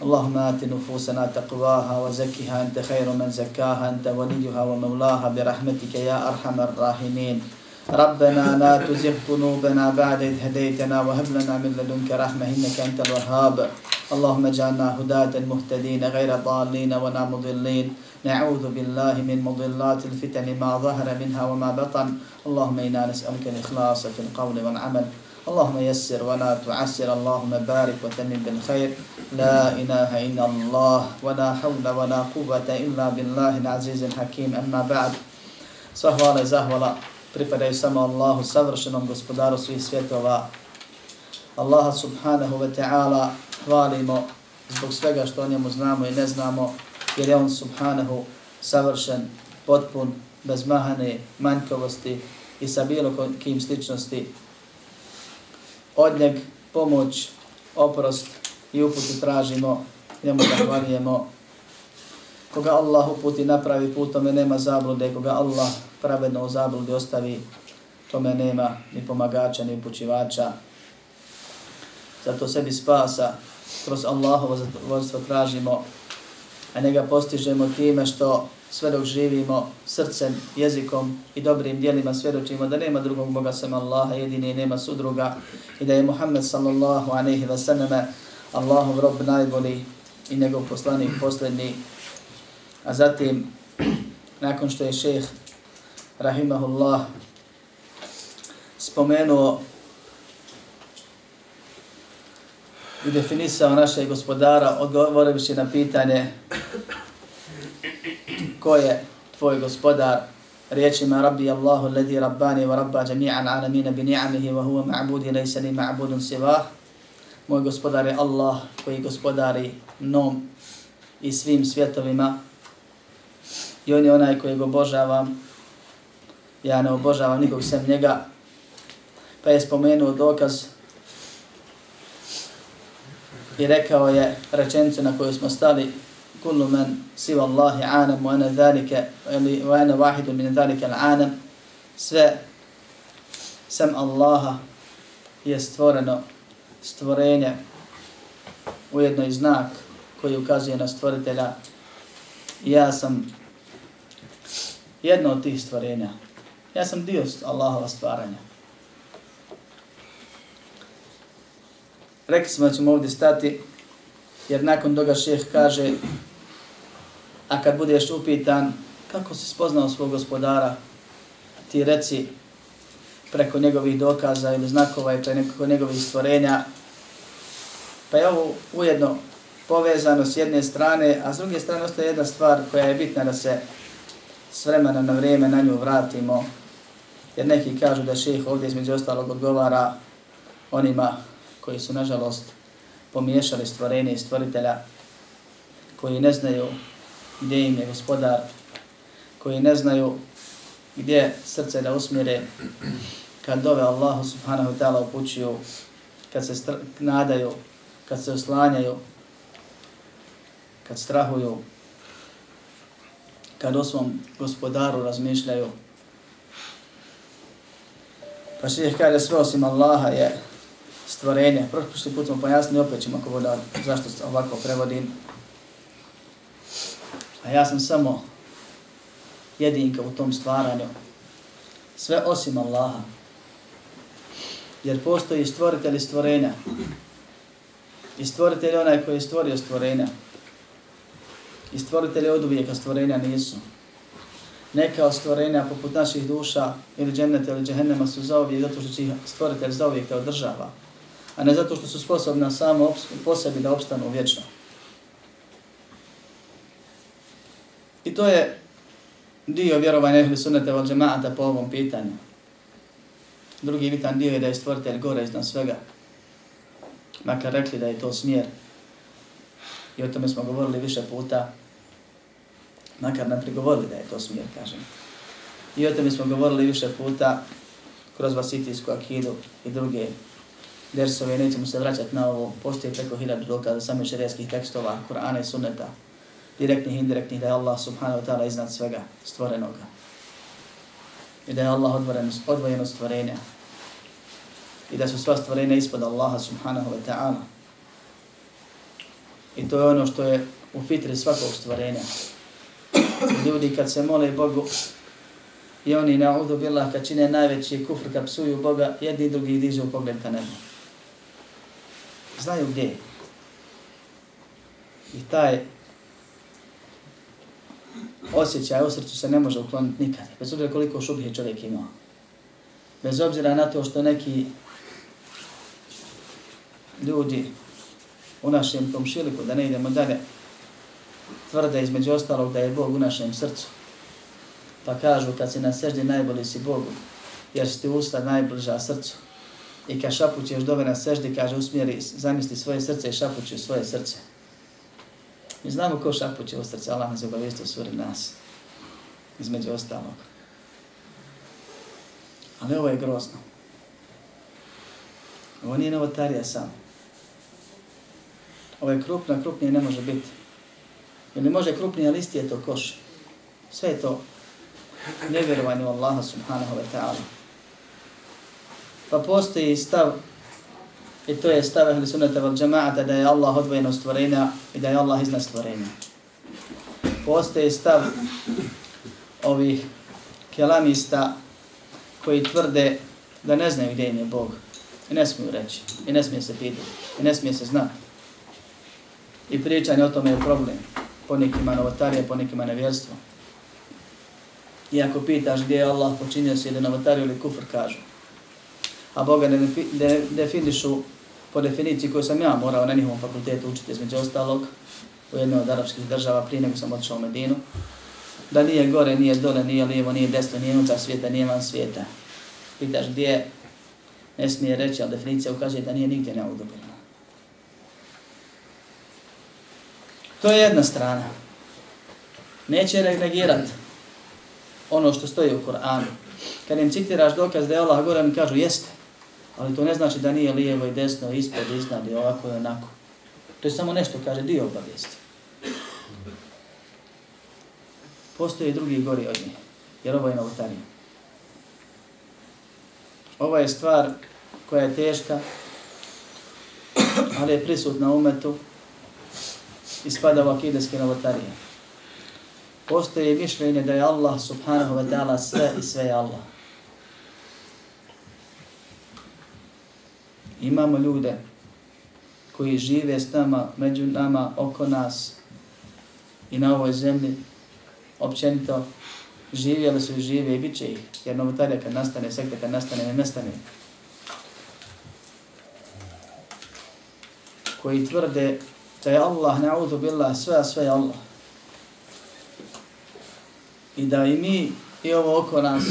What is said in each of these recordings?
اللهم آت نفوسنا تقواها وزكها أنت خير من زكاها أنت وليها ومولاها برحمتك يا أرحم الراحمين. ربنا لا تزغ قلوبنا بعد إذ هديتنا وهب لنا من لدنك رحمة إنك أنت الوهاب. اللهم اجعلنا هداة مهتدين غير ضالين ولا مضلين. نعوذ بالله من مضلات الفتن ما ظهر منها وما بطن. اللهم إنا نسألك الإخلاص في القول والعمل. اللهم يسر ولا تعسر اللهم بارك وتمم بالخير لا إله إلا الله ولا حول ولا قوة إلا بالله العزيز الحكيم أما بعد Sva hvala i zahvala pripadaju samo Allahu, savršenom gospodaru svih svjetova. Allaha subhanahu wa ta'ala hvalimo zbog svega što o njemu znamo i ne znamo, jer je on subhanahu savršen, potpun, bez mahane, manjkovosti i sa bilo kim sličnosti. Od njeg pomoć, oprost i uputu tražimo, njemu zahvaljujemo. Koga Allah uputi napravi putome nema zablude, koga Allah pravedno u zabludi ostavi, tome nema ni pomagača, ni upućivača. Zato sebi spasa kroz Allahovo zadovoljstvo tražimo, a njega postižemo time što sve dok živimo srcem, jezikom i dobrim dijelima svjedočimo da nema drugog Boga sem Allaha, jedini i nema sudruga i da je Muhammed sallallahu aleyhi ve sallam Allahov rob najbolji i njegov poslanik posljednji. A zatim, nakon što je šeheh rahimahullah spomenuo i definisao našeg gospodara, odgovoreviši na pitanje ko je tvoj gospodar? Riječima Rabbi Allahu alladhi rabbani wa rabba jami'an alamina bi ni'amihi wa huwa ma'budi laysa li ma'budun sivah moj gospodar je Allah koji gospodari mnom i svim svjetovima. I on je onaj koji ga obožavam. Ja ne obožavam nikog sem njega. Pa je spomenuo dokaz i rekao je rečenicu na koju smo stali kullu man siva Allahi anam wa ana dhalika wa ana wahidu min dhalika al-anam sve sam Allaha je stvoreno stvorenje ujedno i znak koji ukazuje na stvoritelja. Ja sam jedno od tih stvorenja. Ja sam dio Allahova stvaranja. Rekli smo da ćemo ovdje stati jer nakon toga šeh kaže A kad budeš upitan kako si spoznao svog gospodara, ti reci preko njegovih dokaza ili znakova i preko njegovih stvorenja. Pa je ovo ujedno povezano s jedne strane, a s druge strane ostaje jedna stvar koja je bitna da se s vremena na vrijeme na nju vratimo. Jer neki kažu da šeh ovdje između ostalog odgovara onima koji su nažalost pomiješali stvorenje i stvoritelja, koji ne znaju gdje im je gospodar, koji ne znaju gdje srce da usmire, kad dove Allahu subhanahu ta'ala upućuju, kad se nadaju, kad se oslanjaju, kad strahuju, kad o svom gospodaru razmišljaju. Pa ših kaže sve osim Allaha je stvorenje. Prošli put smo pojasnili, opet ćemo ako voda, zašto ovako prevodim. A ja sam samo jedinka u tom stvaranju. Sve osim Allaha. Jer postoji stvoritelj stvorenja. I stvoritelj je onaj koji je stvorio stvorenja. I stvoritelj je od uvijeka stvorenja nisu. Neka od stvorenja poput naših duša ili dženneta ili džehennema su za uvijek zato što će ih stvoritelj za uvijek da održava. A ne zato što su sposobna samo po sebi da opstanu vječno. I to je dio vjerovanja ehli sunnete val džemaata po ovom pitanju. Drugi bitan dio je da je stvoritelj gore iznad svega. Makar rekli da je to smjer. I o tome smo govorili više puta, makar nam prigovorili da je to smjer, kažem. I o tome smo govorili više puta kroz vasitijsku akidu i druge dersove, nećemo se vraćati na ovo, postoje preko hiljadu dokaza samih šerijskih tekstova, Kur'ana i sunneta, direktnih i indirektnih, da je Allah subhanahu wa ta'ala iznad svega stvorenoga. I da je Allah odvoren, odvojen od stvorenja. I da su sva stvorenja ispod Allaha subhanahu wa ta'ala. I to je ono što je u fitri svakog stvorenja. Ljudi kad se mole Bogu, i oni na udu billah kad čine najveći kufr, kad psuju Boga, jedni i drugi dižu pogled ka nebu. Znaju gdje. I taj osjećaj u srcu se ne može ukloniti nikad. Bez obzira koliko šubhe čovjek imao. Bez obzira na to što neki ljudi u našem komšiliku, da ne idemo dalje, tvrde između ostalog da je Bog u našem srcu. Pa kažu kad si na seždi najbolji si Bogu, jer si ti usta najbliža srcu. I kad šapućeš dove na seždi, kaže usmjeri, zamisli svoje srce i šapući svoje srce. Mi znamo ko šapuće u srce, Allah nas je obavijestio suri nas. Između ostalog. Ali ovo je grozno. Ovo nije novotarija samo. Ovo je krupno, krupnije ne može biti. Jer ne može krupnije listi je to koš. Sve je to nevjerovanje u Allaha subhanahu wa ta'ala. Pa postoji stav, i to je stav ahli sunnata val džema'ata, da je Allah odvojen od stvorenja i da je Allah iznad stvorenja. Postoje stav ovih kelamista koji tvrde da ne znaju gdje im je Bog. I ne smiju reći. I ne smije se pitati. I ne smije se znati. I pričanje o tome je problem. Po nekima novotarije, po nekima nevjerstvo. I ako pitaš gdje je Allah počinio se ili novotariju ili kufr, kažu. A Boga ne, ne definišu po definiciji koju sam ja morao na njihovom fakultetu učiti između ostalog u jednoj od arapskih država prije nego sam otišao u Medinu. Da nije gore, nije dole, nije lijevo, nije desno, nije unutar svijeta, nije van svijeta. Pitaš gdje, ne smije reći, ali definicija ukaže da nije nigdje neudobljena. To je jedna strana. Neće negirati ono što stoji u Koranu. Kad im citiraš dokaz da je Allah gore, mi kažu jeste. Ali to ne znači da nije lijevo i desno, ispod, iznad i ovako i onako. To je samo nešto, kaže, dio obavijesti. Postoje drugi gori od njih, jer ovo je novotarija. Ova je stvar koja je teška, ali je prisutna umetu i spada u akideske novotarije. Postoji mišljenje da je Allah subhanahu wa ta'ala sve i sve je Allah. Imamo ljude koji žive s nama, među nama, oko nas i na ovoj zemlji, općenito, živjeli su i žive i bit će ih, jer novotarija kad nastane, sekta kad nastane, ne nastane. Koji tvrde da je Allah, na'udhu billah, sve, sve je Allah. I da i mi, i ovo oko nas,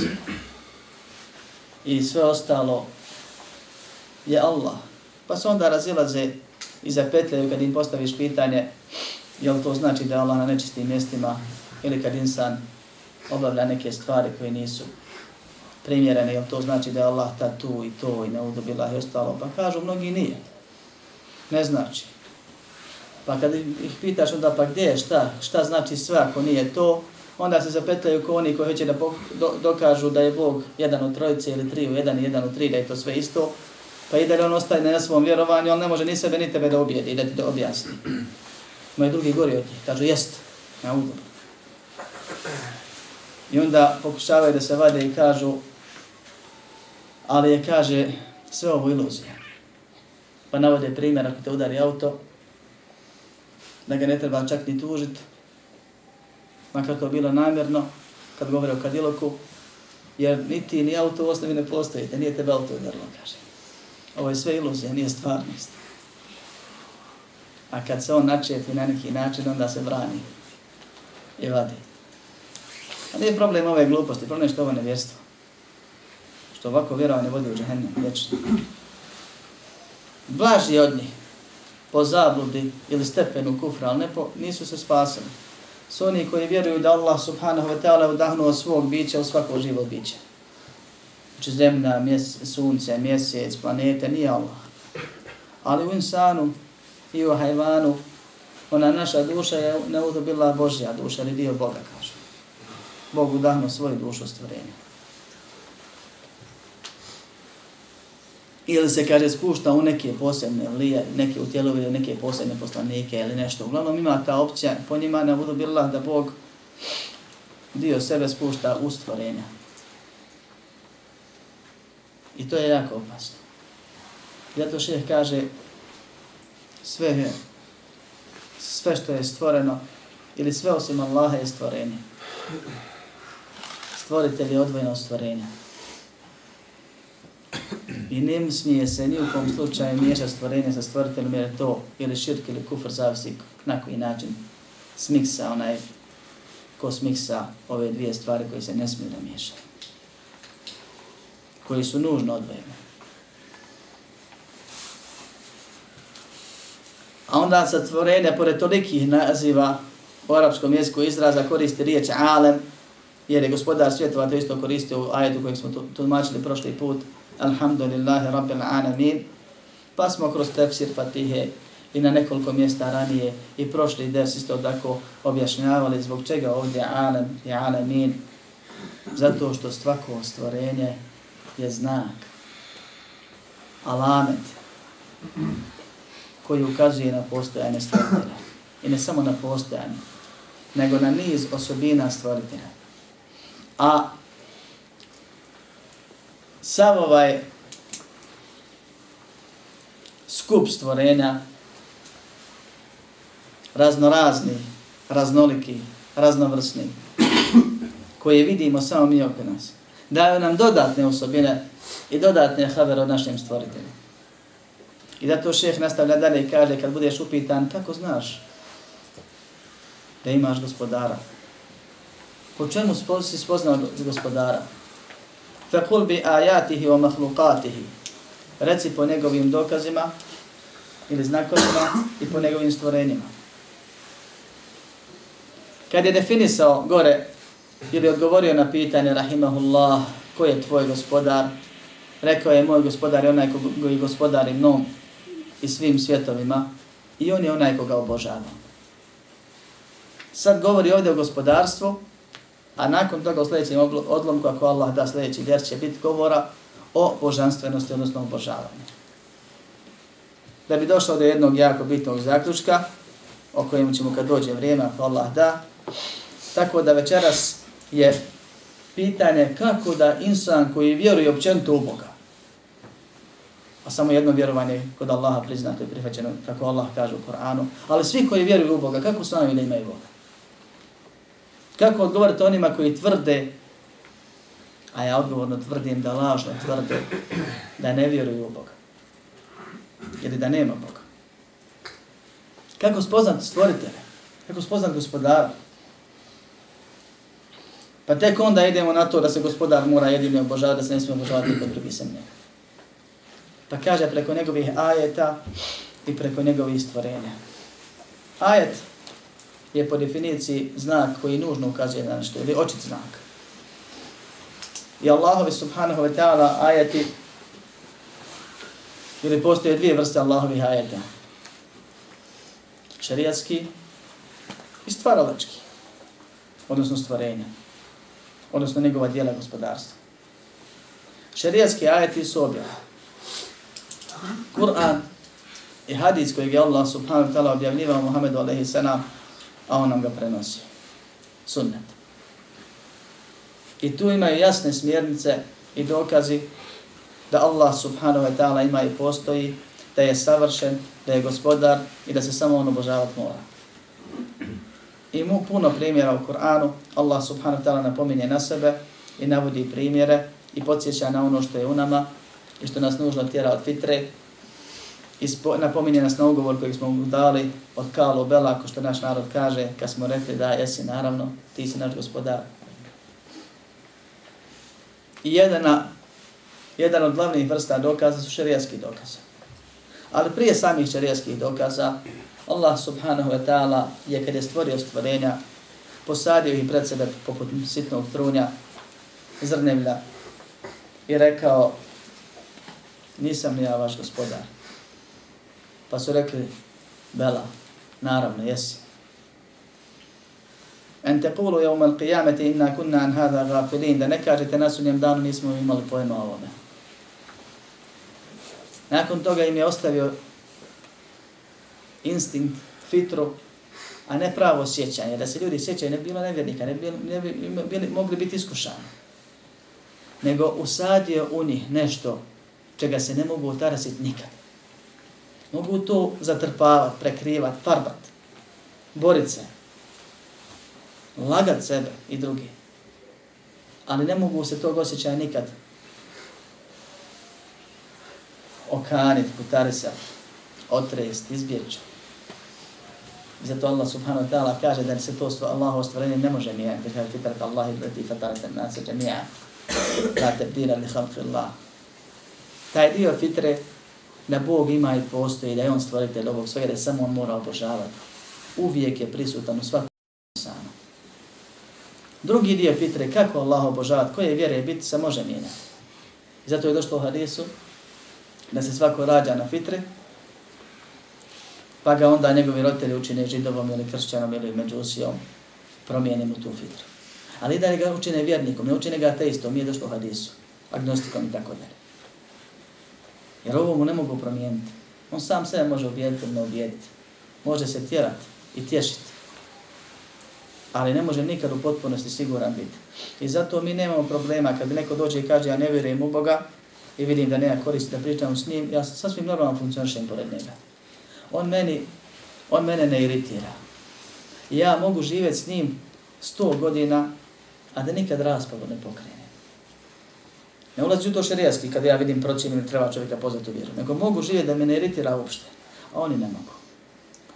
i sve ostalo, je Allah. Pa se onda razilaze i zapetljaju kad im postaviš pitanje, jel to znači da je Allah na nečistim mjestima, ili kad insan obavlja neke stvari koje nisu primjerene, jel to znači da je Allah ta tu i to i ne udobila i ostalo. Pa kažu, mnogi nije. Ne znači. Pa kad ih pitaš onda pa gdje je, šta, šta znači sve ako nije to, onda se zapetljaju ko oni koji hoće da dokažu da je Bog jedan od trojice ili tri u jedan i jedan u tri, da je to sve isto, pa i da on ostaje na svom vjerovanju, on ne može ni sebe ni tebe da objedi da ti to objasni. Moji drugi gori od njih, kažu jest, na udobu. I onda pokušavaju da se vade i kažu, ali je, kaže, sve ovo iluzija. Pa navode primjer, ako te udari auto, da ga ne treba čak ni tužiti, makar to bilo namjerno, kad govore o kadiloku, jer niti ni auto u osnovi ne postoji, da nije tebe auto udarilo, kaže. Ovo je sve iluzija, nije stvarnost. A kad se on načeti na neki način, onda se brani i vadi. A nije problem ove gluposti, problem je što ovo nevjerstvo. Što ovako vjerovanje vodi u džahennem, vječno. Blaži od njih po zabludi ili stepenu kufra, ali ne po, nisu se spasili. Su oni koji vjeruju da Allah subhanahu wa ta'ala udahnuo svog bića u svako živo biće. Znači zemlja, mjese, sunce, mjesec, planete, nije Allah. Ali u insanu i u hajvanu, ona naša duša je neudobila Božja duša, ili dio Boga, kaže. Bog udahno svoju dušu stvorenja. ili se kaže spušta u neke posebne lije, neke utjelove ili neke posebne poslanike ili nešto. Uglavnom ima ta opcija, po njima neudobila da Bog dio sebe spušta u stvorenja. I to je jako opasno. Zato šeh kaže sve je, sve što je stvoreno ili sve osim Allaha je stvorenje. Stvoritelj je odvojeno stvorenje. I ne smije se ni u kom slučaju miješa stvorenje sa stvoriteljem jer je to ili širk ili kufr zavisi na koji način smiksa onaj ko smiksa ove dvije stvari koje se ne smije da miješaju koje su nužno odvojene. A onda sa stvorenja, pored tolikih naziva u arapskom jeziku izraza koristi riječ alem, jer je gospodar svjetova to isto koristio u ajetu kojeg smo tumačili prošli put, Alhamdulillahi Rabbil Alamin. Pa smo kroz tefsir Fatihe i na nekoliko mjesta ranije i prošli ders isto tako objašnjavali zbog čega ovdje alem i Alamin. Zato što svako stvorenje je znak, alamet, koji ukazuje na postojanje stvoritelja. I ne samo na postojanje, nego na niz osobina stvoritelja. A sav ovaj skup stvorenja, raznorazni, raznoliki, raznovrsni, koje vidimo samo mi oko nas, daju nam dodatne osobine i dodatne habere od našem stvoritelju. I da to šeh nastavlja dalje i kaže kad budeš upitan, kako znaš da imaš gospodara? Po čemu si spoznao gospodara? Fekul bi ajatihi o mahlukatihi. Reci po njegovim dokazima ili znakovima i po njegovim stvorenjima. Kad je definisao gore ili odgovorio na pitanje Rahimahullah, ko je tvoj gospodar, rekao je moj gospodar je onaj koji gospodari mnom i svim svjetovima i on je onaj koga obožava. Sad govori ovdje o gospodarstvu, A nakon toga u sljedećem odlomku, ako Allah da sljedeći vjer, će biti govora o božanstvenosti, odnosno obožavanju. Da bi došao do jednog jako bitnog zaključka, o kojem ćemo kad dođe vrijeme, ako Allah da, tako da večeras je pitanje kako da insan koji vjeruje općenito u Boga, a samo jedno vjerovanje kod Allaha priznato i prihvaćeno, kako Allah kaže u Koranu, ali svi koji vjeruju u Boga, kako su da imaju Boga? Kako odgovoriti onima koji tvrde, a ja odgovorno tvrdim da lažno tvrde, da ne vjeruju u Boga. Ili da nema Boga. Kako spoznat stvoritele? Kako spoznat gospodara? Pa tek onda idemo na to da se gospodar mora jedino obožavati, da se ne smije obožavati niko drugi sem njega. Pa kaže preko njegovih ajeta i preko njegovih stvorenja. Ajet je po definiciji znak koji nužno ukazuje na nešto, ili očit znak. I Allahovi subhanahu wa ta'ala ajeti, ili postoje dvije vrste Allahovih ajeta. Šarijatski i stvaralački, odnosno stvarenja, odnosno njegova dijela gospodarstva. Šarijatski ajeti su objavljeni. Kur'an i hadis kojeg je Allah subhanahu wa ta'ala objavljivao Muhammedu alaihi salam a on nam ga prenosi. Sunnet. I tu imaju jasne smjernice i dokazi da Allah subhanahu wa ta'ala ima i postoji, da je savršen, da je gospodar i da se samo on obožavati mora. I mu puno primjera u Kur'anu, Allah subhanahu wa ta'ala napominje na sebe i navodi primjere i podsjeća na ono što je u nama i što nas nužno tjera od fitre ispo, napominje nas na ugovor koji smo mu dali od Kalu Bela, ako što naš narod kaže, kad smo rekli da jesi naravno, ti si naš gospodar. I jedana, jedan od glavnih vrsta dokaza su šerijatski dokaze. Ali prije samih šerijatskih dokaza, Allah subhanahu wa ta'ala je kad je stvorio stvorenja, posadio ih pred sebe poput sitnog trunja, zrnevlja i rekao, nisam ni ja vaš gospodar. Pa su rekli, Bela, naravno, jesi. En te kulu je umal qiyameti inna kunna an hada gafilin, da ne kažete na sunjem danu nismo imali pojma o ovome. Nakon toga im je ostavio instinkt, fitru, a ne pravo sjećanje. Da se ljudi sjećaju, ne bi bilo nevjernika, ne bi, ne bi, ne bi, bili, mogli biti iskušani. Nego usadio u njih nešto čega se ne mogu utarasiti nikad. Mogu to zatrpavati, prekrivati, farbati, boriti se, lagat sebe i drugi. Ali ne mogu se tog osjećaja nikad okaniti, kutarisati, otrest, izbjeći. Zato Allah subhanahu wa ta'ala kaže da se to stvo Allahovo stvorenje ne može mijenjati. Da kaže fitrat Allahi lati fatarat nasa jamija. La tebdila li khalqi Allah. Taj dio fitre da Bog ima i postoji, da je On stvoritelj ovog svega, da samo On mora obožavati. Uvijek je prisutan u svakom insanu. Drugi dio fitre, kako Allah obožavati, koje vjere biti, se može mijenjati. I zato je došlo u hadisu da se svako rađa na fitre, pa ga onda njegovi roditelji učine židovom ili kršćanom ili međusijom, promijeni mu tu fitru. Ali da ga učine vjernikom, ne učine ga ateistom, nije došlo u hadisu, agnostikom i tako dalje. Jer ovo mu ne mogu promijeniti. On sam sebe može ubijediti ili ne ubijediti. Može se tjerati i tješiti. Ali ne može nikad u potpunosti siguran biti. I zato mi nemamo problema kad neko dođe i kaže ja ne vjerujem u Boga i vidim da nema koristi da pričam s njim, ja sasvim normalno funkcionišem pored njega. On meni, on mene ne iritira. Ja mogu živjeti s njim sto godina, a da nikad raspadu ne pokrene. Ne ulazi u to šerijski kad ja vidim procjenu ili treba čovjeka pozvati u vjeru. Nego mogu živjeti da me ne iritira uopšte. A oni ne mogu.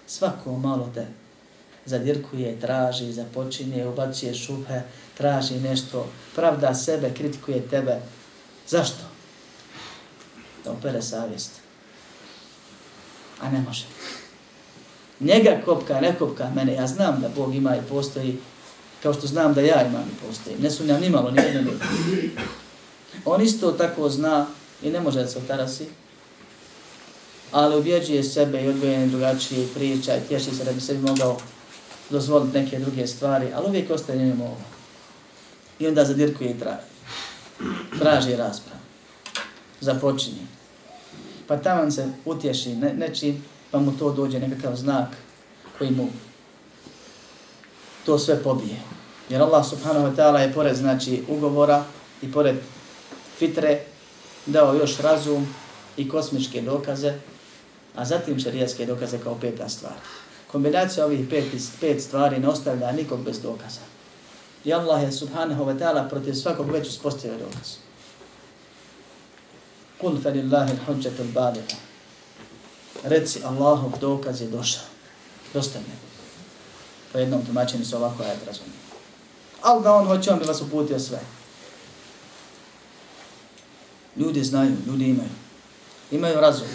Svako malo te zadirkuje, traži, započinje, ubacuje šuhe, traži nešto, pravda sebe, kritikuje tebe. Zašto? Da opere savjest. A ne može. Njega kopka, ne kopka mene. Ja znam da Bog ima i postoji, kao što znam da ja imam i postoji. Ne sumnjam ni malo, ni jedno ni On isto tako zna i ne može da se otarasi, ali ubjeđuje sebe i odgojene drugačije priča i tješi se da bi sebi mogao dozvoliti neke druge stvari, ali uvijek ostaje njemu ovo. I onda zadirkuje i traži. Traži raspravu. Započinje. Pa tamo se utješi ne, nečim, pa mu to dođe nekakav znak koji mu to sve pobije. Jer Allah subhanahu wa ta'ala je pored znači ugovora i pored fitre, dao još razum i kosmičke dokaze, a zatim šarijatske dokaze kao peta stvar. Kombinacija ovih pet, pet stvari ne ostavlja nikog bez dokaza. I Allah je subhanahu wa ta'ala protiv svakog već uspostavio dokaz. Kul fe lillahi l'huđetu baliha. Reci Allahov dokaz je došao. Dosta mi. Po jednom tumačenju se ovako ajat razumije. Ali da on hoće, on bi vas uputio sve. Ljudi znaju, ljudi imaju. Imaju razum.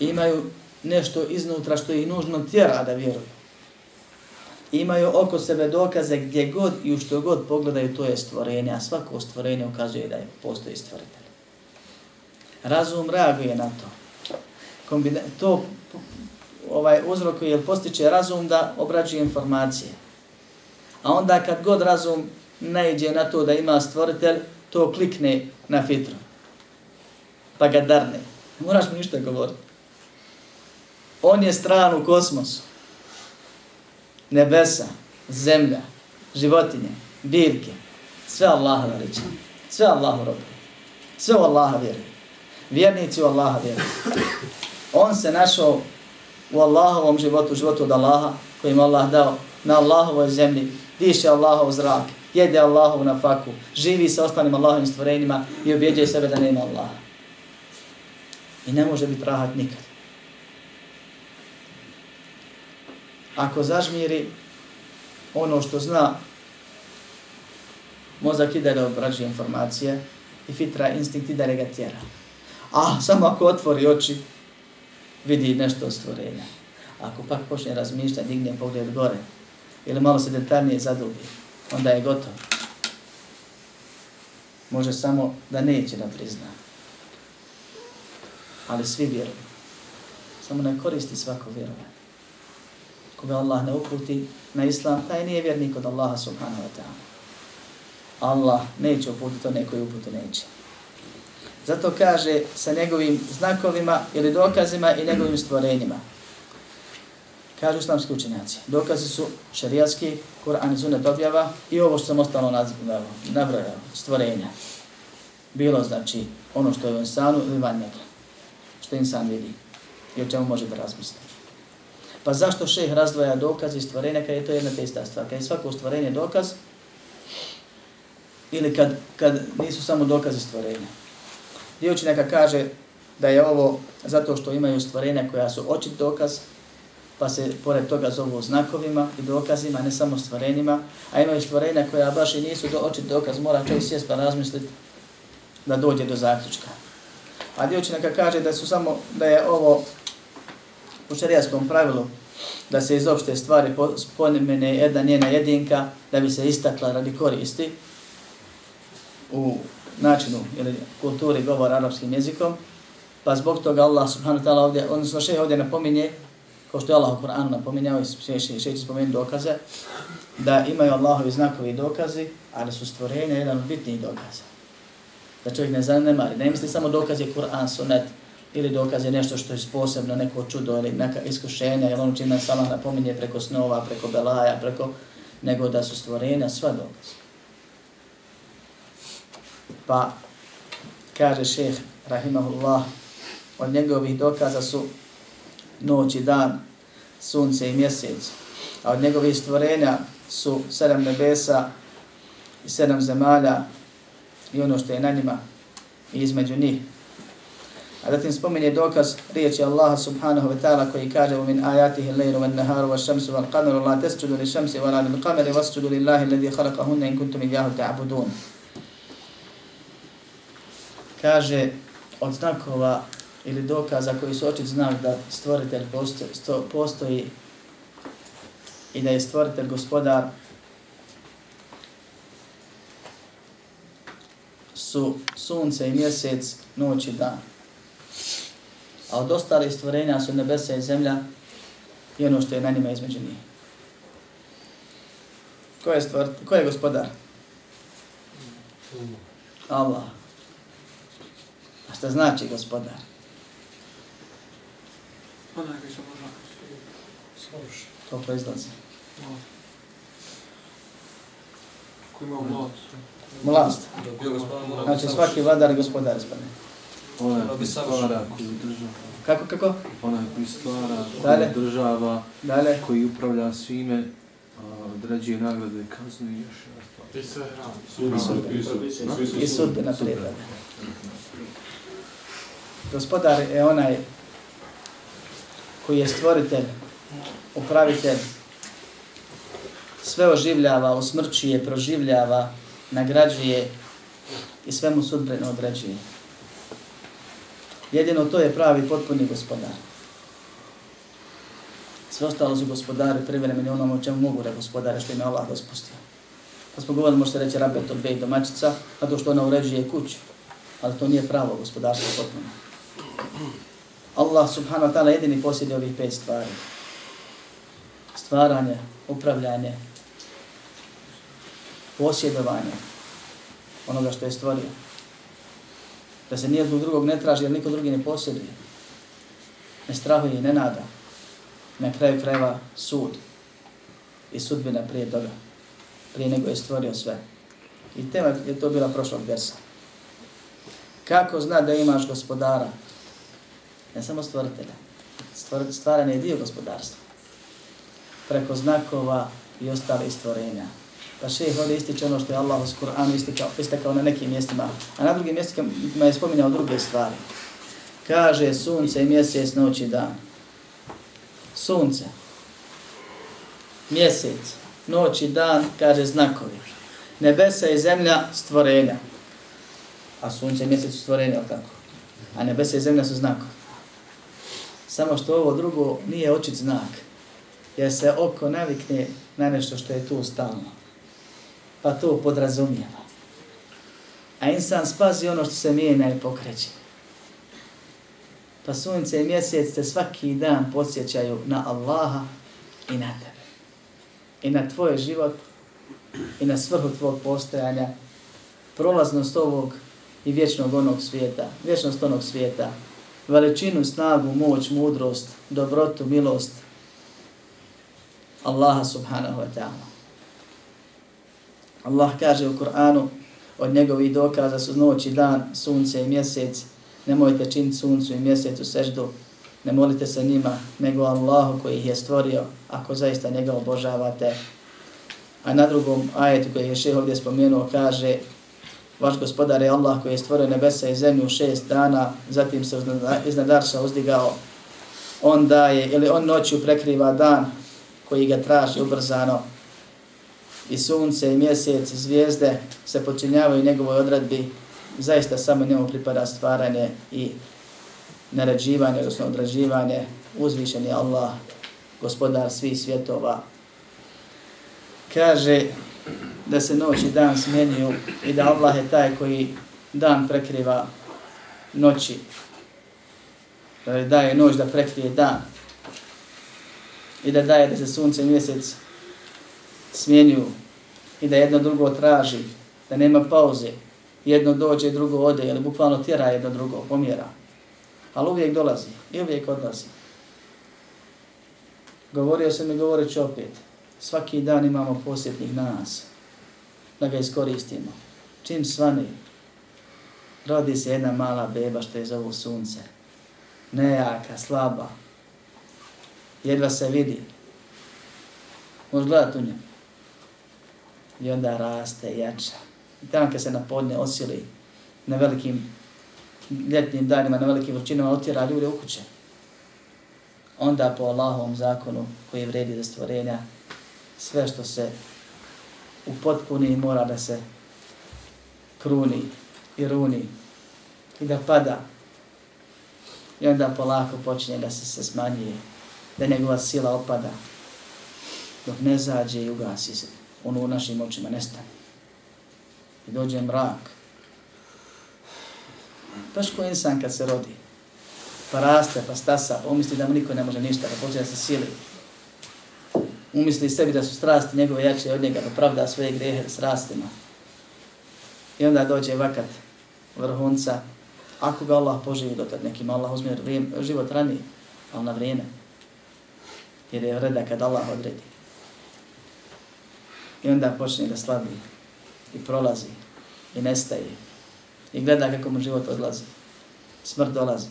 Imaju nešto iznutra što ih nužno tjera da vjeruju. Imaju oko sebe dokaze gdje god i u što god pogledaju to je stvorenje, a svako stvorenje ukazuje da je postoji stvoritelj. Razum reaguje na to. Kombina to ovaj uzrokuje ili postiče razum da obrađuje informacije. A onda kad god razum najde na to da ima stvoritelj, to klikne na fitru. Pa ga darne. Ne moraš mu ništa govoriti. On je stran u kosmosu. Nebesa, zemlja, životinje, biljke. Sve Allaha veliča. Sve Allahu robi. Sve u Allaha vjeruje. Vjernici u Allaha vjeruju. On se našao u Allahovom životu, životu od Allaha, kojim Allah dao na Allahovoj zemlji, diše Allahov zrak, jede Allahov na faku, živi sa ostalim Allahovim stvorenjima i objeđuje sebe da nema Allaha. I ne može biti rahat nikad. Ako zažmiri ono što zna, mozak ide da obrađuje informacije i fitra instinkt ide da ga tjera. A samo ako otvori oči, vidi nešto od stvorenja. Ako pak počne razmišljati, digne pogled gore, ili malo se detaljnije zadubi, onda je gotovo. Može samo da neće da prizna. Ali svi vjeruju. Samo ne koristi svako vjerovanje. Koga Allah ne uputi na islam, taj nije vjernik od Allaha subhanahu wa ta'ala. Allah neće uputiti one koji uputu neće. Zato kaže sa njegovim znakovima ili dokazima i njegovim stvorenjima. Kažu islamski učenjaci. Dokazi su šarijatski, Kur'an i sunet objava i ovo što sam ostalo nabrojao, stvorenja. Bilo znači ono što je u insanu ili van njega. Što insan vidi i o čemu može da razmisli. Pa zašto šeh razdvaja dokaz i stvorenja kad je to jedna te ista stvar? Kad je svako stvorenje dokaz ili kad, kad nisu samo dokazi stvorenja? Dio učenjaka kaže da je ovo zato što imaju stvorenja koja su očit dokaz, pa se pored toga zovu znakovima i dokazima, ne samo stvorenjima, a imaju stvorenja koja baš i nisu do očit dokaz, mora čovjek sjest pa razmisliti da dođe do zaključka. A dio učenjaka kaže da su samo da je ovo u šarijaskom pravilu da se iz opšte stvari spomene jedna njena jedinka da bi se istakla radi koristi u načinu ili kulturi govora arapskim jezikom, pa zbog toga Allah subhanahu wa ta'ala ovdje, odnosno še ovdje napominje, kao što je Allah u Kur'anu napominjao i še, še će spomenuti dokaze, da imaju Allahovi znakovi i dokazi, ali su stvorenja jedan od bitnijih dokaza. Da čovjek ne zanemari, ne misli samo dokaz je Kur'an, sunet, ili dokaz je nešto što je posebno, neko čudo ili neka iskušenja, jer ono čim nas Allah napominje preko snova, preko belaja, preko, nego da su stvorenja sva dokaze. Pa kaže šeheh, rahimahullah od njegovih dokaza su noć i dan, sunce i mjesec. A od njegovih stvorenja su sedam nebesa i sedam zemalja i ono što je na njima i između njih. A zatim spominje dokaz riječi Allaha subhanahu wa ta'ala koji kaže min آيَاتِهِ lejru وَالنَّهَارُ naharu وَالْقَمَرُ لَا wa qamaru la لِلْقَمَرِ li لِلَّهِ wa la إِن qamari wa تَعْبُدُونَ Kaže od znakova ili dokaza koji su očit znak da stvoritelj postoji, sto, postoji i da je stvoritelj gospodar su sunce i mjesec, noć i dan a od ostalih stvorenja su nebesa i zemlja i ono što je na njima između njih. Ko je, stvor, ko je gospodar? Allah. A šta znači gospodar? Onaj koji se može. To proizlazi. Ko ima vlast. Vlast. Znači svaki vladar je gospodar ispane. Onaj koji stvara, koji država. Kako, kako? Onaj koji stvara, koji država, Dalje. koji upravlja svime, određuje nagrade i kaznu i još I sve hrane. I sudbina prijevada. Gospodar je onaj koji je stvoritelj, upravitelj, sve oživljava, usmrćuje, proživljava, nagrađuje i sve mu sudbeno određuje. Jedino to je pravi potpuni gospodar. Sve ostalo su gospodari privremeni onom o čemu mogu da gospodare što im je Allah dospustio. Pa smo govorili, možete reći, rabet od bej domaćica, a to što ona uređuje kuću. Ali to nije pravo gospodarstvo potpuno. Allah subhanahu wa ta'ala jedini posjedi ovih pet stvari. Stvaranje, upravljanje, posjedovanje onoga što je stvorio da se nijednog drugog ne traži, jer niko drugi ne posjeduje. Ne strahuje i ne nada. Na kraju krajeva sud i sudbina prije toga, prije nego je stvorio sve. I tema je to bila prošlog versa. Kako zna da imaš gospodara? Ne samo stvoritelja. Stvaranje je dio gospodarstva. Preko znakova i ostale stvorenja. Pa šeheh ovdje ističe ono što je Allah u Kur'anu istikao, istakao na nekim mjestima, a na drugim mjestima je spominjao druge stvari. Kaže sunce i mjesec, noć i dan. Sunce, mjesec, noć i dan, kaže znakovi. Nebesa i zemlja, stvorenja. A sunce i mjesec su stvorenja, tako? a nebesa i zemlja su znakovi. Samo što ovo drugo nije očit znak, jer se oko navikne na nešto što je tu stalno. Pa to podrazumijeva. A insan spazi ono što se mijenja i pokreće. Pa sunce i mjesec te svaki dan podsjećaju na Allaha i na tebe. I na tvoj život i na svrhu tvog postojanja, prolaznost ovog i vječnog onog svijeta, vječnost onog svijeta, veličinu, snagu, moć, mudrost, dobrotu, milost Allaha subhanahu wa ta'ala. Allah kaže u Kur'anu od njegovih dokaza su noć i dan, sunce i mjesec, nemojte činiti suncu i mjesecu seždu, ne molite se njima, nego Allahu koji ih je stvorio, ako zaista njega obožavate. A na drugom ajetu koji je šeh ovdje spomenuo kaže vaš gospodar je Allah koji je stvorio nebesa i zemlju u šest dana, zatim se iznad Arša uzdigao. On daje, ili on noću prekriva dan koji ga traži ubrzano. I sunce, i mjesec, i zvijezde se počinjavaju njegovoj odredbi. Zaista samo njemu pripada stvaranje i naređivanje, odnosno odrađivanje. Uzvišen je Allah, gospodar svih svjetova. Kaže, da se noć i dan smjenjuju i da Allah je taj koji dan prekriva noći. Da daje noć da prekrije dan. I da daje da se sunce i mjesec smjenjuju i da jedno drugo traži, da nema pauze. Jedno dođe, drugo ode, ili bukvalno tjera jedno drugo, pomjera. Ali uvijek dolazi i uvijek odlazi. Govorio sam i govorit ću opet. Svaki dan imamo posjetnih nas da ga iskoristimo. Čim svani, rodi se jedna mala beba što je zovu sunce. Nejaka, slaba. Jedva se vidi. Možeš gledati u nju. I onda raste, jača. I tamo kad se na podne osili na velikim ljetnim danima, na velikim vrućinama, otjera ljude u kuće. Onda po Allahovom zakonu koji vredi za stvorenja, sve što se u potpuni mora da se kruni i runi i da pada. I onda polako počinje da se, se smanjuje, da njegova sila opada, dok ne zađe i ugasi se, ono u našim očima nestane. I dođe mrak. Baš ko insan kad se rodi, pa raste, pa stasa, pa umisli da mu niko ne može ništa, pa počne da se sili, umisli sebi da su strasti njegove jače od njega, da pravda svoje grehe strastima. I onda dođe vakat vrhunca, ako ga Allah poživi do tad nekim, Allah uzme vrijem, život rani, ali na vrijeme. Jer je reda kad Allah odredi. I onda počne da slabi i prolazi i nestaje i gleda kako mu život odlazi. Smrt dolazi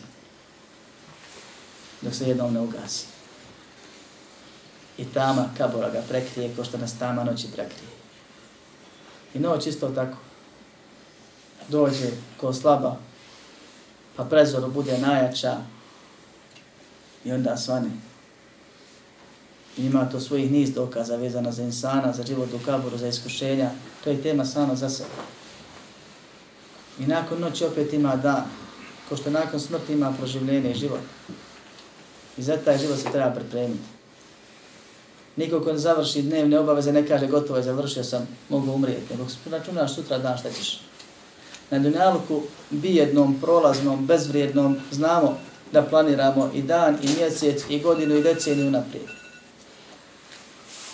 dok se jednom ne ugasi i tama kabora ga prekrije ko što nas tama noći prekrije. I noć isto tako. Dođe ko slaba, pa prezoru bude najjača i onda svane. I ima to svojih niz dokaza vezana za insana, za život u kaboru, za iskušenja. To je tema sama za sebe. I nakon noći opet ima dan, ko što nakon smrti ima proživljenje i život. I za taj život se treba pripremiti. Niko ko završi dnevne obaveze ne kaže gotovo je završio sam, mogu umrijeti. Nego računaš sutra dan šta ćeš. Na dunjalku bijednom, prolaznom, bezvrijednom znamo da planiramo i dan, i mjesec, i godinu, i deceniju naprijed.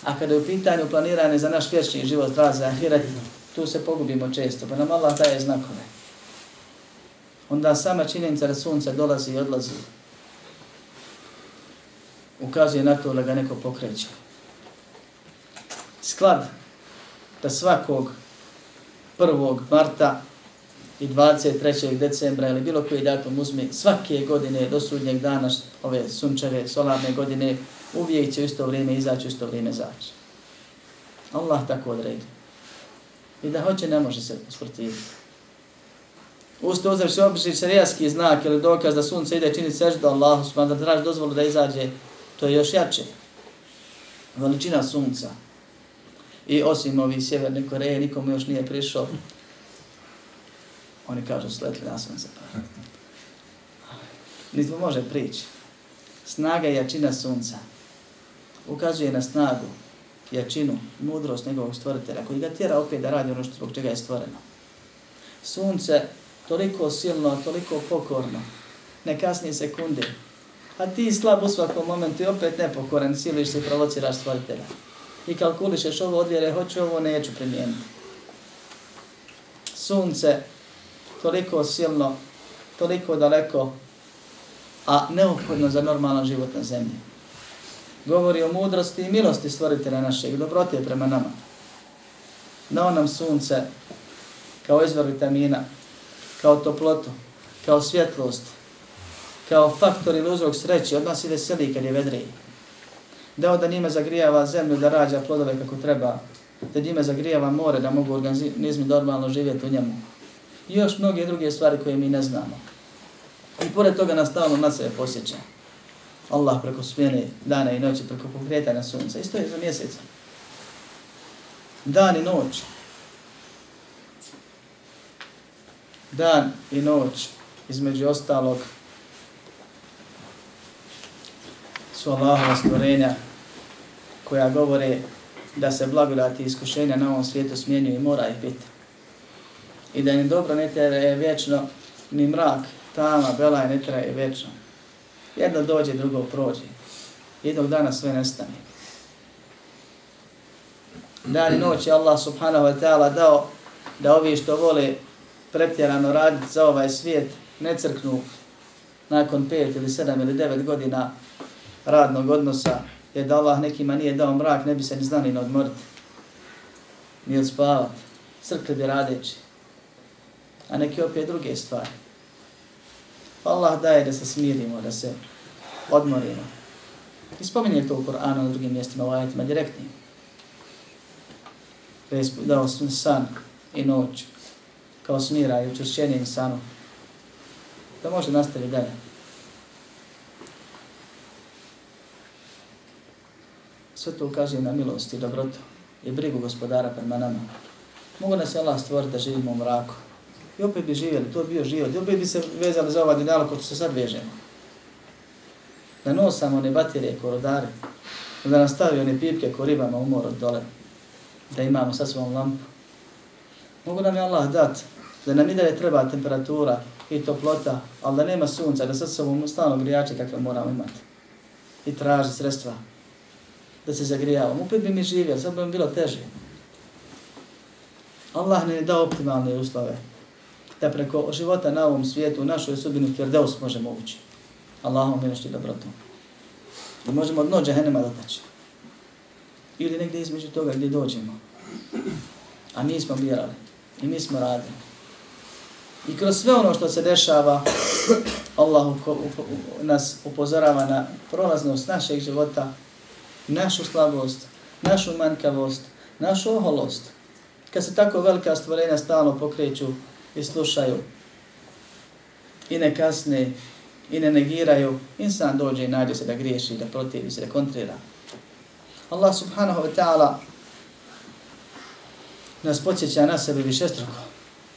A kada je u pitanju planirane za naš vječni život, raza, ahiret, tu se pogubimo često, pa nam Allah daje znakove. Onda sama činjenica da sunce dolazi i odlazi, ukazuje na to da ga neko pokreće sklad da svakog 1. marta i 23. decembra ili bilo koji datum uzme svake godine do sudnjeg dana ove sunčeve solarne godine uvijek će isto vrijeme izaći, isto vrijeme zaći. Allah tako odredi. I da hoće, ne može se usprotiviti. Usto uzraš se obični šarijaski znak ili dokaz da sunce ide čini seždu Allahu, da traži dozvolu da izađe, to je još jače. Veličina sunca. I osim ovi sjeverne Koreje, nikomu još nije prišao. Oni kažu, sletli na sunce. niti mu može prići. Snaga i jačina sunca ukazuje na snagu, jačinu, mudrost njegovog stvoritelja, koji ga tjera opet da radi ono što zbog čega je stvoreno. Sunce toliko silno, toliko pokorno, ne kasnije sekunde, a ti slab u svakom momentu i opet nepokoran, siliš se i provociraš stvoritelja. I kalkulišeš ovo odvjere, hoću ovo, neću primijeniti. Sunce toliko silno, toliko daleko, a neophodno za normalan život na zemlji. Govori o mudrosti i milosti stvoritelja našeg, dobrote prema nama. Dao nam sunce kao izvor vitamina, kao toplotu, kao svjetlost, kao faktor ili uzrok sreće, od nas i veseli kad je vedriji. Dao da njime zagrijava zemlju da rađa plodove kako treba, da njime zagrijava more da mogu organizmi normalno živjeti u njemu. I još mnoge druge stvari koje mi ne znamo. I pored toga nas stalno na sebe posjeća. Allah preko smjene dana i noći, preko pokretanja sunca. Isto je za mjeseca. Dan i noć. Dan i noć, između ostalog, su Allahova stvorenja koja govore da se blagodati iskušenja na ovom svijetu smjenjuju i mora ih biti. I da ni dobro ne traje vječno ni mrak, tama, bela ne traje vječno. Jedno dođe, drugo prođe. Jednog dana sve nestane. Dan i noć je Allah subhanahu wa ta'ala dao da ovi što vole pretjerano raditi za ovaj svijet ne crknu nakon pet ili sedam ili devet godina radnog odnosa, jer da Allah nekima nije dao mrak, ne bi se ni znali na odmoriti, ni odspavati, crkli bi radeći, a neki opet druge stvari. Pa Allah daje da se smirimo, da se odmorimo. I spominje to u Koranu na drugim mjestima, u ajetima direktnim. Dao sam san i noć, kao smira i učešćenje insanu. Da može nastaviti dalje. Sve to ukazuje na milost i dobrotu i brigu gospodara prema nama. Mogu nas Allah stvoriti da živimo u mraku. I opet bi živjeli, to bi bio život. I opet bi se vezali za ovaj dinalo ko se sad vežemo. Da nosamo one baterije ko rodare. Da nam stavi one pipke ko ribama u od dole. Da imamo sa svom lampu. Mogu nam je Allah dat da nam ide treba temperatura i toplota, ali da nema sunca, da sad sobom stalno grijače kakve moramo imati. I traži sredstva da se zagrijavamo. Opet bi mi živjeli, sad bi mi bilo teže. Allah ne je dao optimalne uslove da preko života na ovom svijetu, u našoj sudbini Firdeus možemo ući. Allahom i dobrotom. Da možemo dno džahenema dotaći. Ili negdje između toga gdje dođemo. A mi smo birali. I mi smo radili. I kroz sve ono što se dešava, Allah nas upozorava na prolaznost našeg života, našu slabost, našu manjkavost, našu oholost. Kad se tako velika stvorenja stalno pokreću i slušaju i ne kasne i ne negiraju, insan dođe i nađe se da griješi, da protivi se, da kontrira. Allah subhanahu wa ta'ala nas podsjeća na sebe višestruko.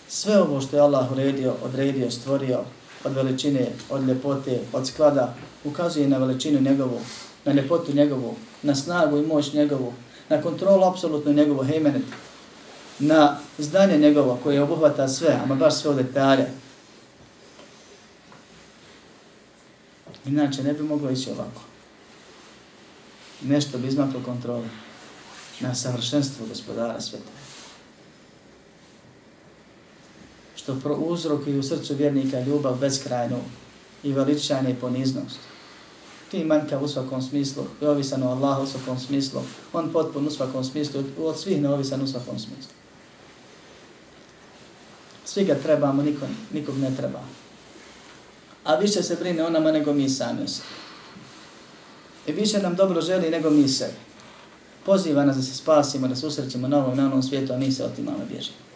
Sve ovo što je Allah uredio, odredio, stvorio, od veličine, od ljepote, od sklada, ukazuje na veličinu njegovu, na ljepotu njegovu, na snagu i moć njegovu, na kontrolu apsolutno njegovu hejmenet, na zdanje njegovo koje obuhvata sve, ama baš sve u detalje. Inače, ne bi moglo ići ovako. Nešto bi izmaklo kontrole na savršenstvo gospodara sveta. Što pro uzrok i u srcu vjernika ljubav beskrajnu i veličanje i poniznost. Ti manjka u svakom smislu, je ovisan u Allahu u svakom smislu, on potpun u svakom smislu, od svih neovisan u svakom smislu. Svi ga trebamo, nikom, nikog ne treba. A više se brine o nama nego mi sami se. I više nam dobro želi nego mi sebi. Poziva nas da se spasimo, da se usrećemo na ovom, na onom svijetu, a mi se otimamo bježimo.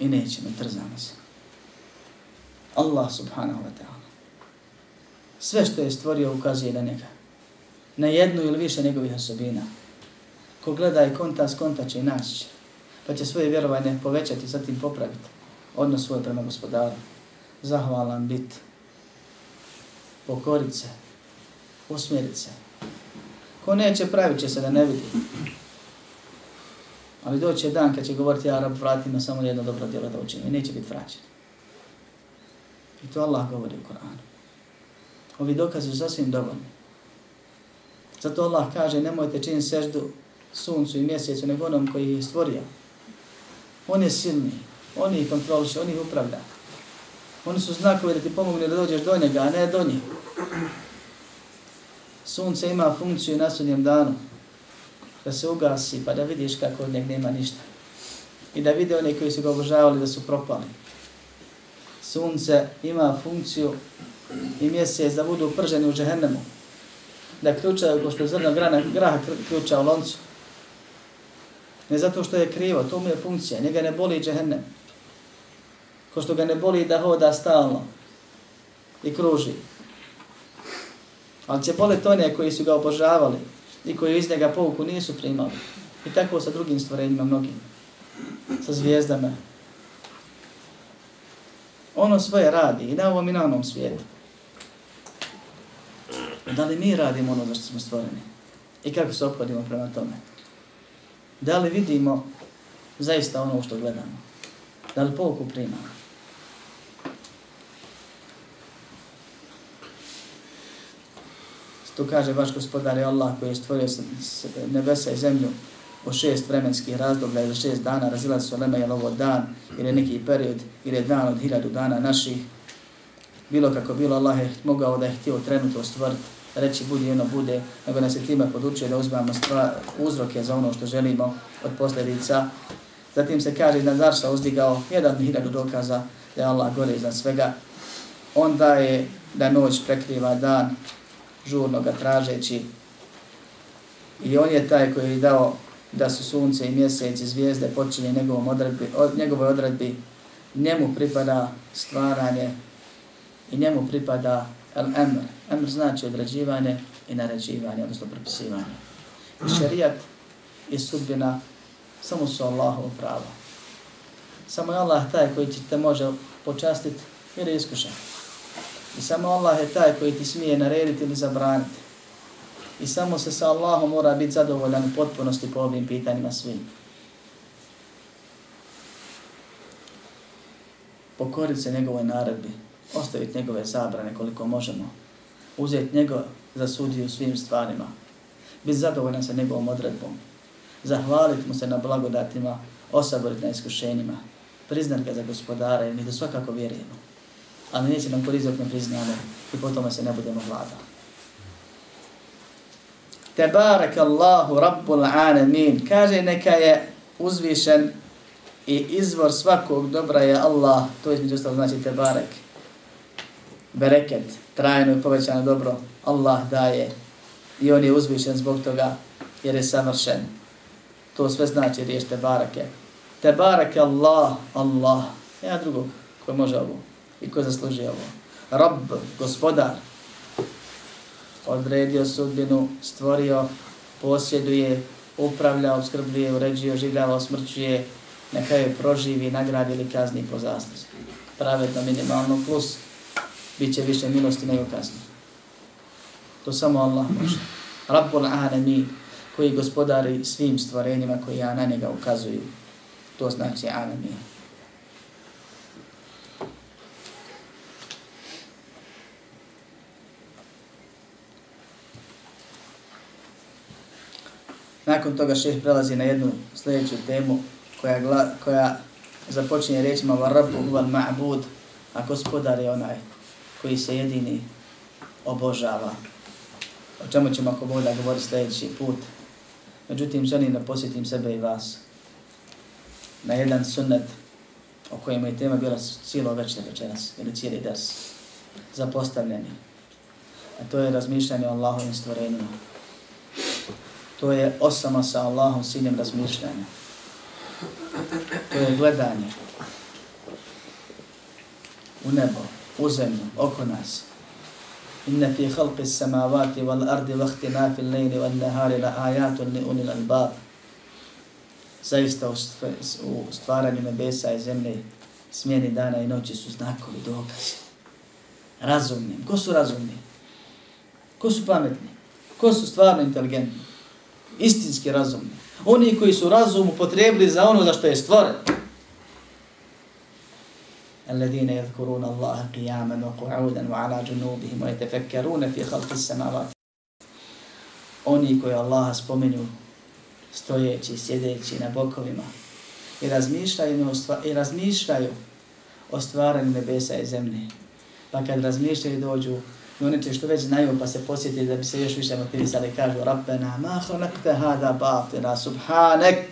I nećemo, trzamo se. Allah subhanahu wa ta'ala. Sve što je stvorio ukazuje na njega. Na jednu ili više njegovih osobina. Ko gleda i konta, skonta će i naći. Pa će svoje vjerovanje povećati, zatim popraviti odnos svoj prema gospodaru, zahvalan bit, pokorit se, usmjerit se. Ko neće, pravit će se da ne vidi. Ali doće dan kad će govoriti, ja rab vrati na samo jedno dobro djelo da učinim i neće biti vraćen. I to Allah govori u Koranu. Ovi dokazi su sasvim dovoljni. Zato Allah kaže, nemojte činiti seždu suncu i mjesecu, nego onom koji je stvorio. On je silni, on ih kontroliše, on ih upravlja. Oni su znakovi da ti pomogne da dođeš do njega, a ne do njih. Sunce ima funkciju na sudnjem danu da se ugasi pa da vidiš kako od njeg nema ništa. I da vide oni koji su ga obožavali da su propali. Sunce ima funkciju i mjesec da budu prženi u džehennemu. Da ključaju ko što zrno grana, graha ključa u loncu. Ne zato što je krivo, to mu je funkcija, njega ne boli džehennem. Ko što ga ne boli da hoda stalno i kruži. Ali će boleti one koji su ga obožavali i koji iz njega pouku nisu primali. I tako sa drugim stvorenjima mnogim. Sa zvijezdama. Ono svoje radi i na ovom i na onom svijetu. Da li mi radimo ono za što smo stvoreni? I kako se ophodimo prema tome? Da li vidimo zaista ono što gledamo? Da li pouku primamo? To kaže vaš gospodar je Allah koji je stvorio nebesa i zemlju u šest vremenskih razdoblja ili šest dana, razila su lema je ovo dan ili neki period ili je dan od hiljadu dana naših. Bilo kako bilo, Allah je mogao da je htio trenutno stvoriti, reći budi jedno bude, nego nas je time podučio da uzmemo uzroke za ono što želimo od posljedica. Zatim se kaže da Zarša uzdigao jedan hiljadu dokaza da je Allah gore iznad svega. Onda je da noć prekriva dan, žurno ga tražeći. I on je taj koji je dao da su sunce i mjesec i zvijezde počinje njegovom odredbi, od, njegovoj odredbi. Njemu pripada stvaranje i njemu pripada el-emr. Emr znači određivanje i naređivanje, odnosno propisivanje. I šarijat i sudbina samo su Allahovo pravo. Samo je Allah taj koji te može počastiti jer je iskušan. I samo Allah je taj koji ti smije narediti ili zabraniti. I samo se sa Allahom mora biti zadovoljan u potpunosti po ovim pitanjima svim. Pokoriti se njegovoj naredbi, ostaviti njegove zabrane koliko možemo, uzeti njego za sudiju svim stvarima, biti zadovoljan sa njegovom odredbom, zahvaliti mu se na blagodatima, osaboriti na iskušenjima, priznati ga za gospodara i mi da svakako vjerujemo ali neće nam koristiti ne priznamo i potom se ne budemo vlada. Tebarek Allahu Rabbul Alamin. Kaže neka je uzvišen i izvor svakog dobra je Allah. To između ostalo znači tebarek. Bereket, trajno i povećano dobro. Allah daje i on je uzvišen zbog toga jer je savršen. To sve znači riješ Tebareke. Tebarek Allah, Allah. Ja drugog koji može ovo i ko zaslužuje ovo. Rab, gospodar, odredio sudbinu, stvorio, posjeduje, upravlja, obskrbljuje, uređuje, oživljava, osmrćuje, neka je proživi, nagradi ili kazni po zasluzi. Pravedno minimalno plus, bit će više milosti nego kazni. To samo Allah može. Rabbul Alamin, koji gospodari svim stvorenjima koji ja na njega ukazuju. To znači Alamin. Nakon toga šeh prelazi na jednu sljedeću temu koja, gla, koja započinje rečima Varabu huval ma'bud, a gospodar je onaj koji se jedini obožava. O čemu ćemo ako Bog da govori sljedeći put. Međutim, želim da posjetim sebe i vas na jedan sunnet o kojem je tema bila cijelo večer večeras, ili cijeli ders, zapostavljeni. A to je razmišljanje o Allahovim stvorenjima to je osama sa Allahom sinjem razmišljanja. To je gledanje u nebo, u zemlju, oko nas. Inna fi khalqi samavati wal ardi wa ikhtilafi al-layli wan nahari la ayatun li ulil albab. Zaista u stvaranju nebesa i zemlje, smjeni dana i noći su znakovi, dokazi. Razumni. Ko su razumni? Ko su pametni? Ko su stvarno inteligentni? Istinski razumni. Oni koji su razum upotrebili za ono za što je stvoren. الذين يذكرون الله قياما وقعودا وعلى جنوبهم ويتفكرون في خلق السماوات oni koji Allah spomenju stojeći, sjedeći na bokovima i razmišljaju, i razmišljaju o stvaranju nebesa i zemlje. Pa kad razmišljaju dođu i oni će što već znaju pa se posjeti da bi se još više motivisali kažu Rabbena ma hranakte hada batina subhanek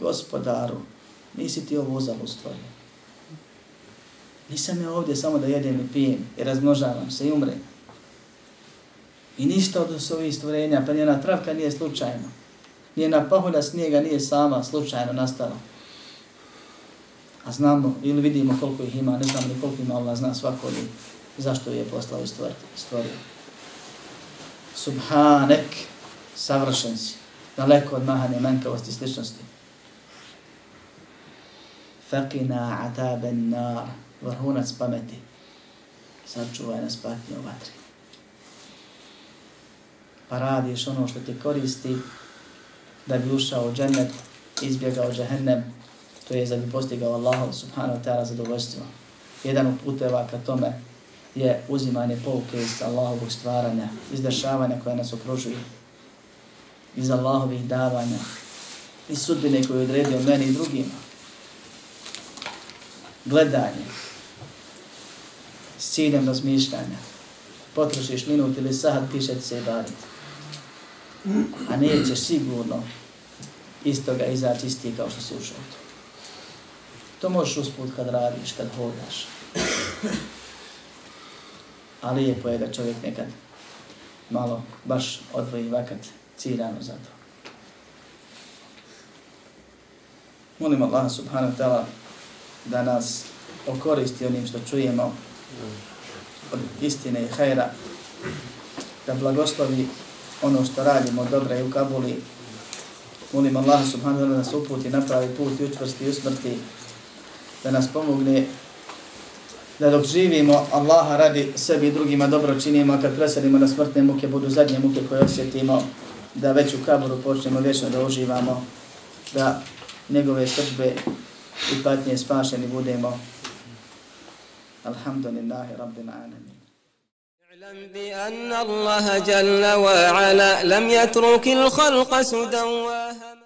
gospodaru nisi ti ovo uzalo stvorio. Nisam ja ovdje samo da jedem i pijem i razmnožavam se i umrem. I ništa od ovih stvorenja, pa njena travka nije slučajno. Njena pahulja snijega nije sama slučajno nastala. A znamo ili vidimo koliko ih ima, ne znamo ni koliko ima, Allah zna svako li zašto je poslao i stvorio. Subhanek, savršen si, daleko od mahane, manjkavosti, sličnosti. Faqina ataben nar, vrhunac pameti, sačuvaj nas patnje u vatri. Pa radiš ono što ti koristi da bi ušao u džennet, izbjegao džehennem, to je da bi postigao Allahu subhanahu wa ta'ala zadovoljstvo. Jedan od puteva ka tome je uzimanje pouke iz Allahovog stvaranja, iz dešavanja koje nas okružuju, iz Allahovih davanja, iz sudbine koje je odredio meni i drugima. Gledanje, s ciljem razmišljanja. Potrošiš minut ili sat, piše se i bariti. A nećeš sigurno iz toga izaći isti kao što si ušao to. To možeš usput kad radiš, kad hodaš. A lijepo je da čovjek nekad malo baš odvoji vakat ciljano za to. Molim Allah subhanahu wa ta'ala da nas okoristi onim što čujemo od istine i hajra, da blagoslovi ono što radimo dobra i u Kabuli. Molim Allah subhanahu wa ta'ala da nas uputi na pravi put i učvrsti i usmrti, da nas pomogne da dok živimo Allaha radi sebi i drugima dobro činimo, kad preselimo na smrtne muke, budu zadnje muke koje osjetimo, da već u kaburu počnemo vječno da uživamo, da njegove srđbe i patnje spašeni budemo. Alhamdulillahi Rabbil Alamin. اعلم بأن الله جل وعلا لم يترك الخلق سدى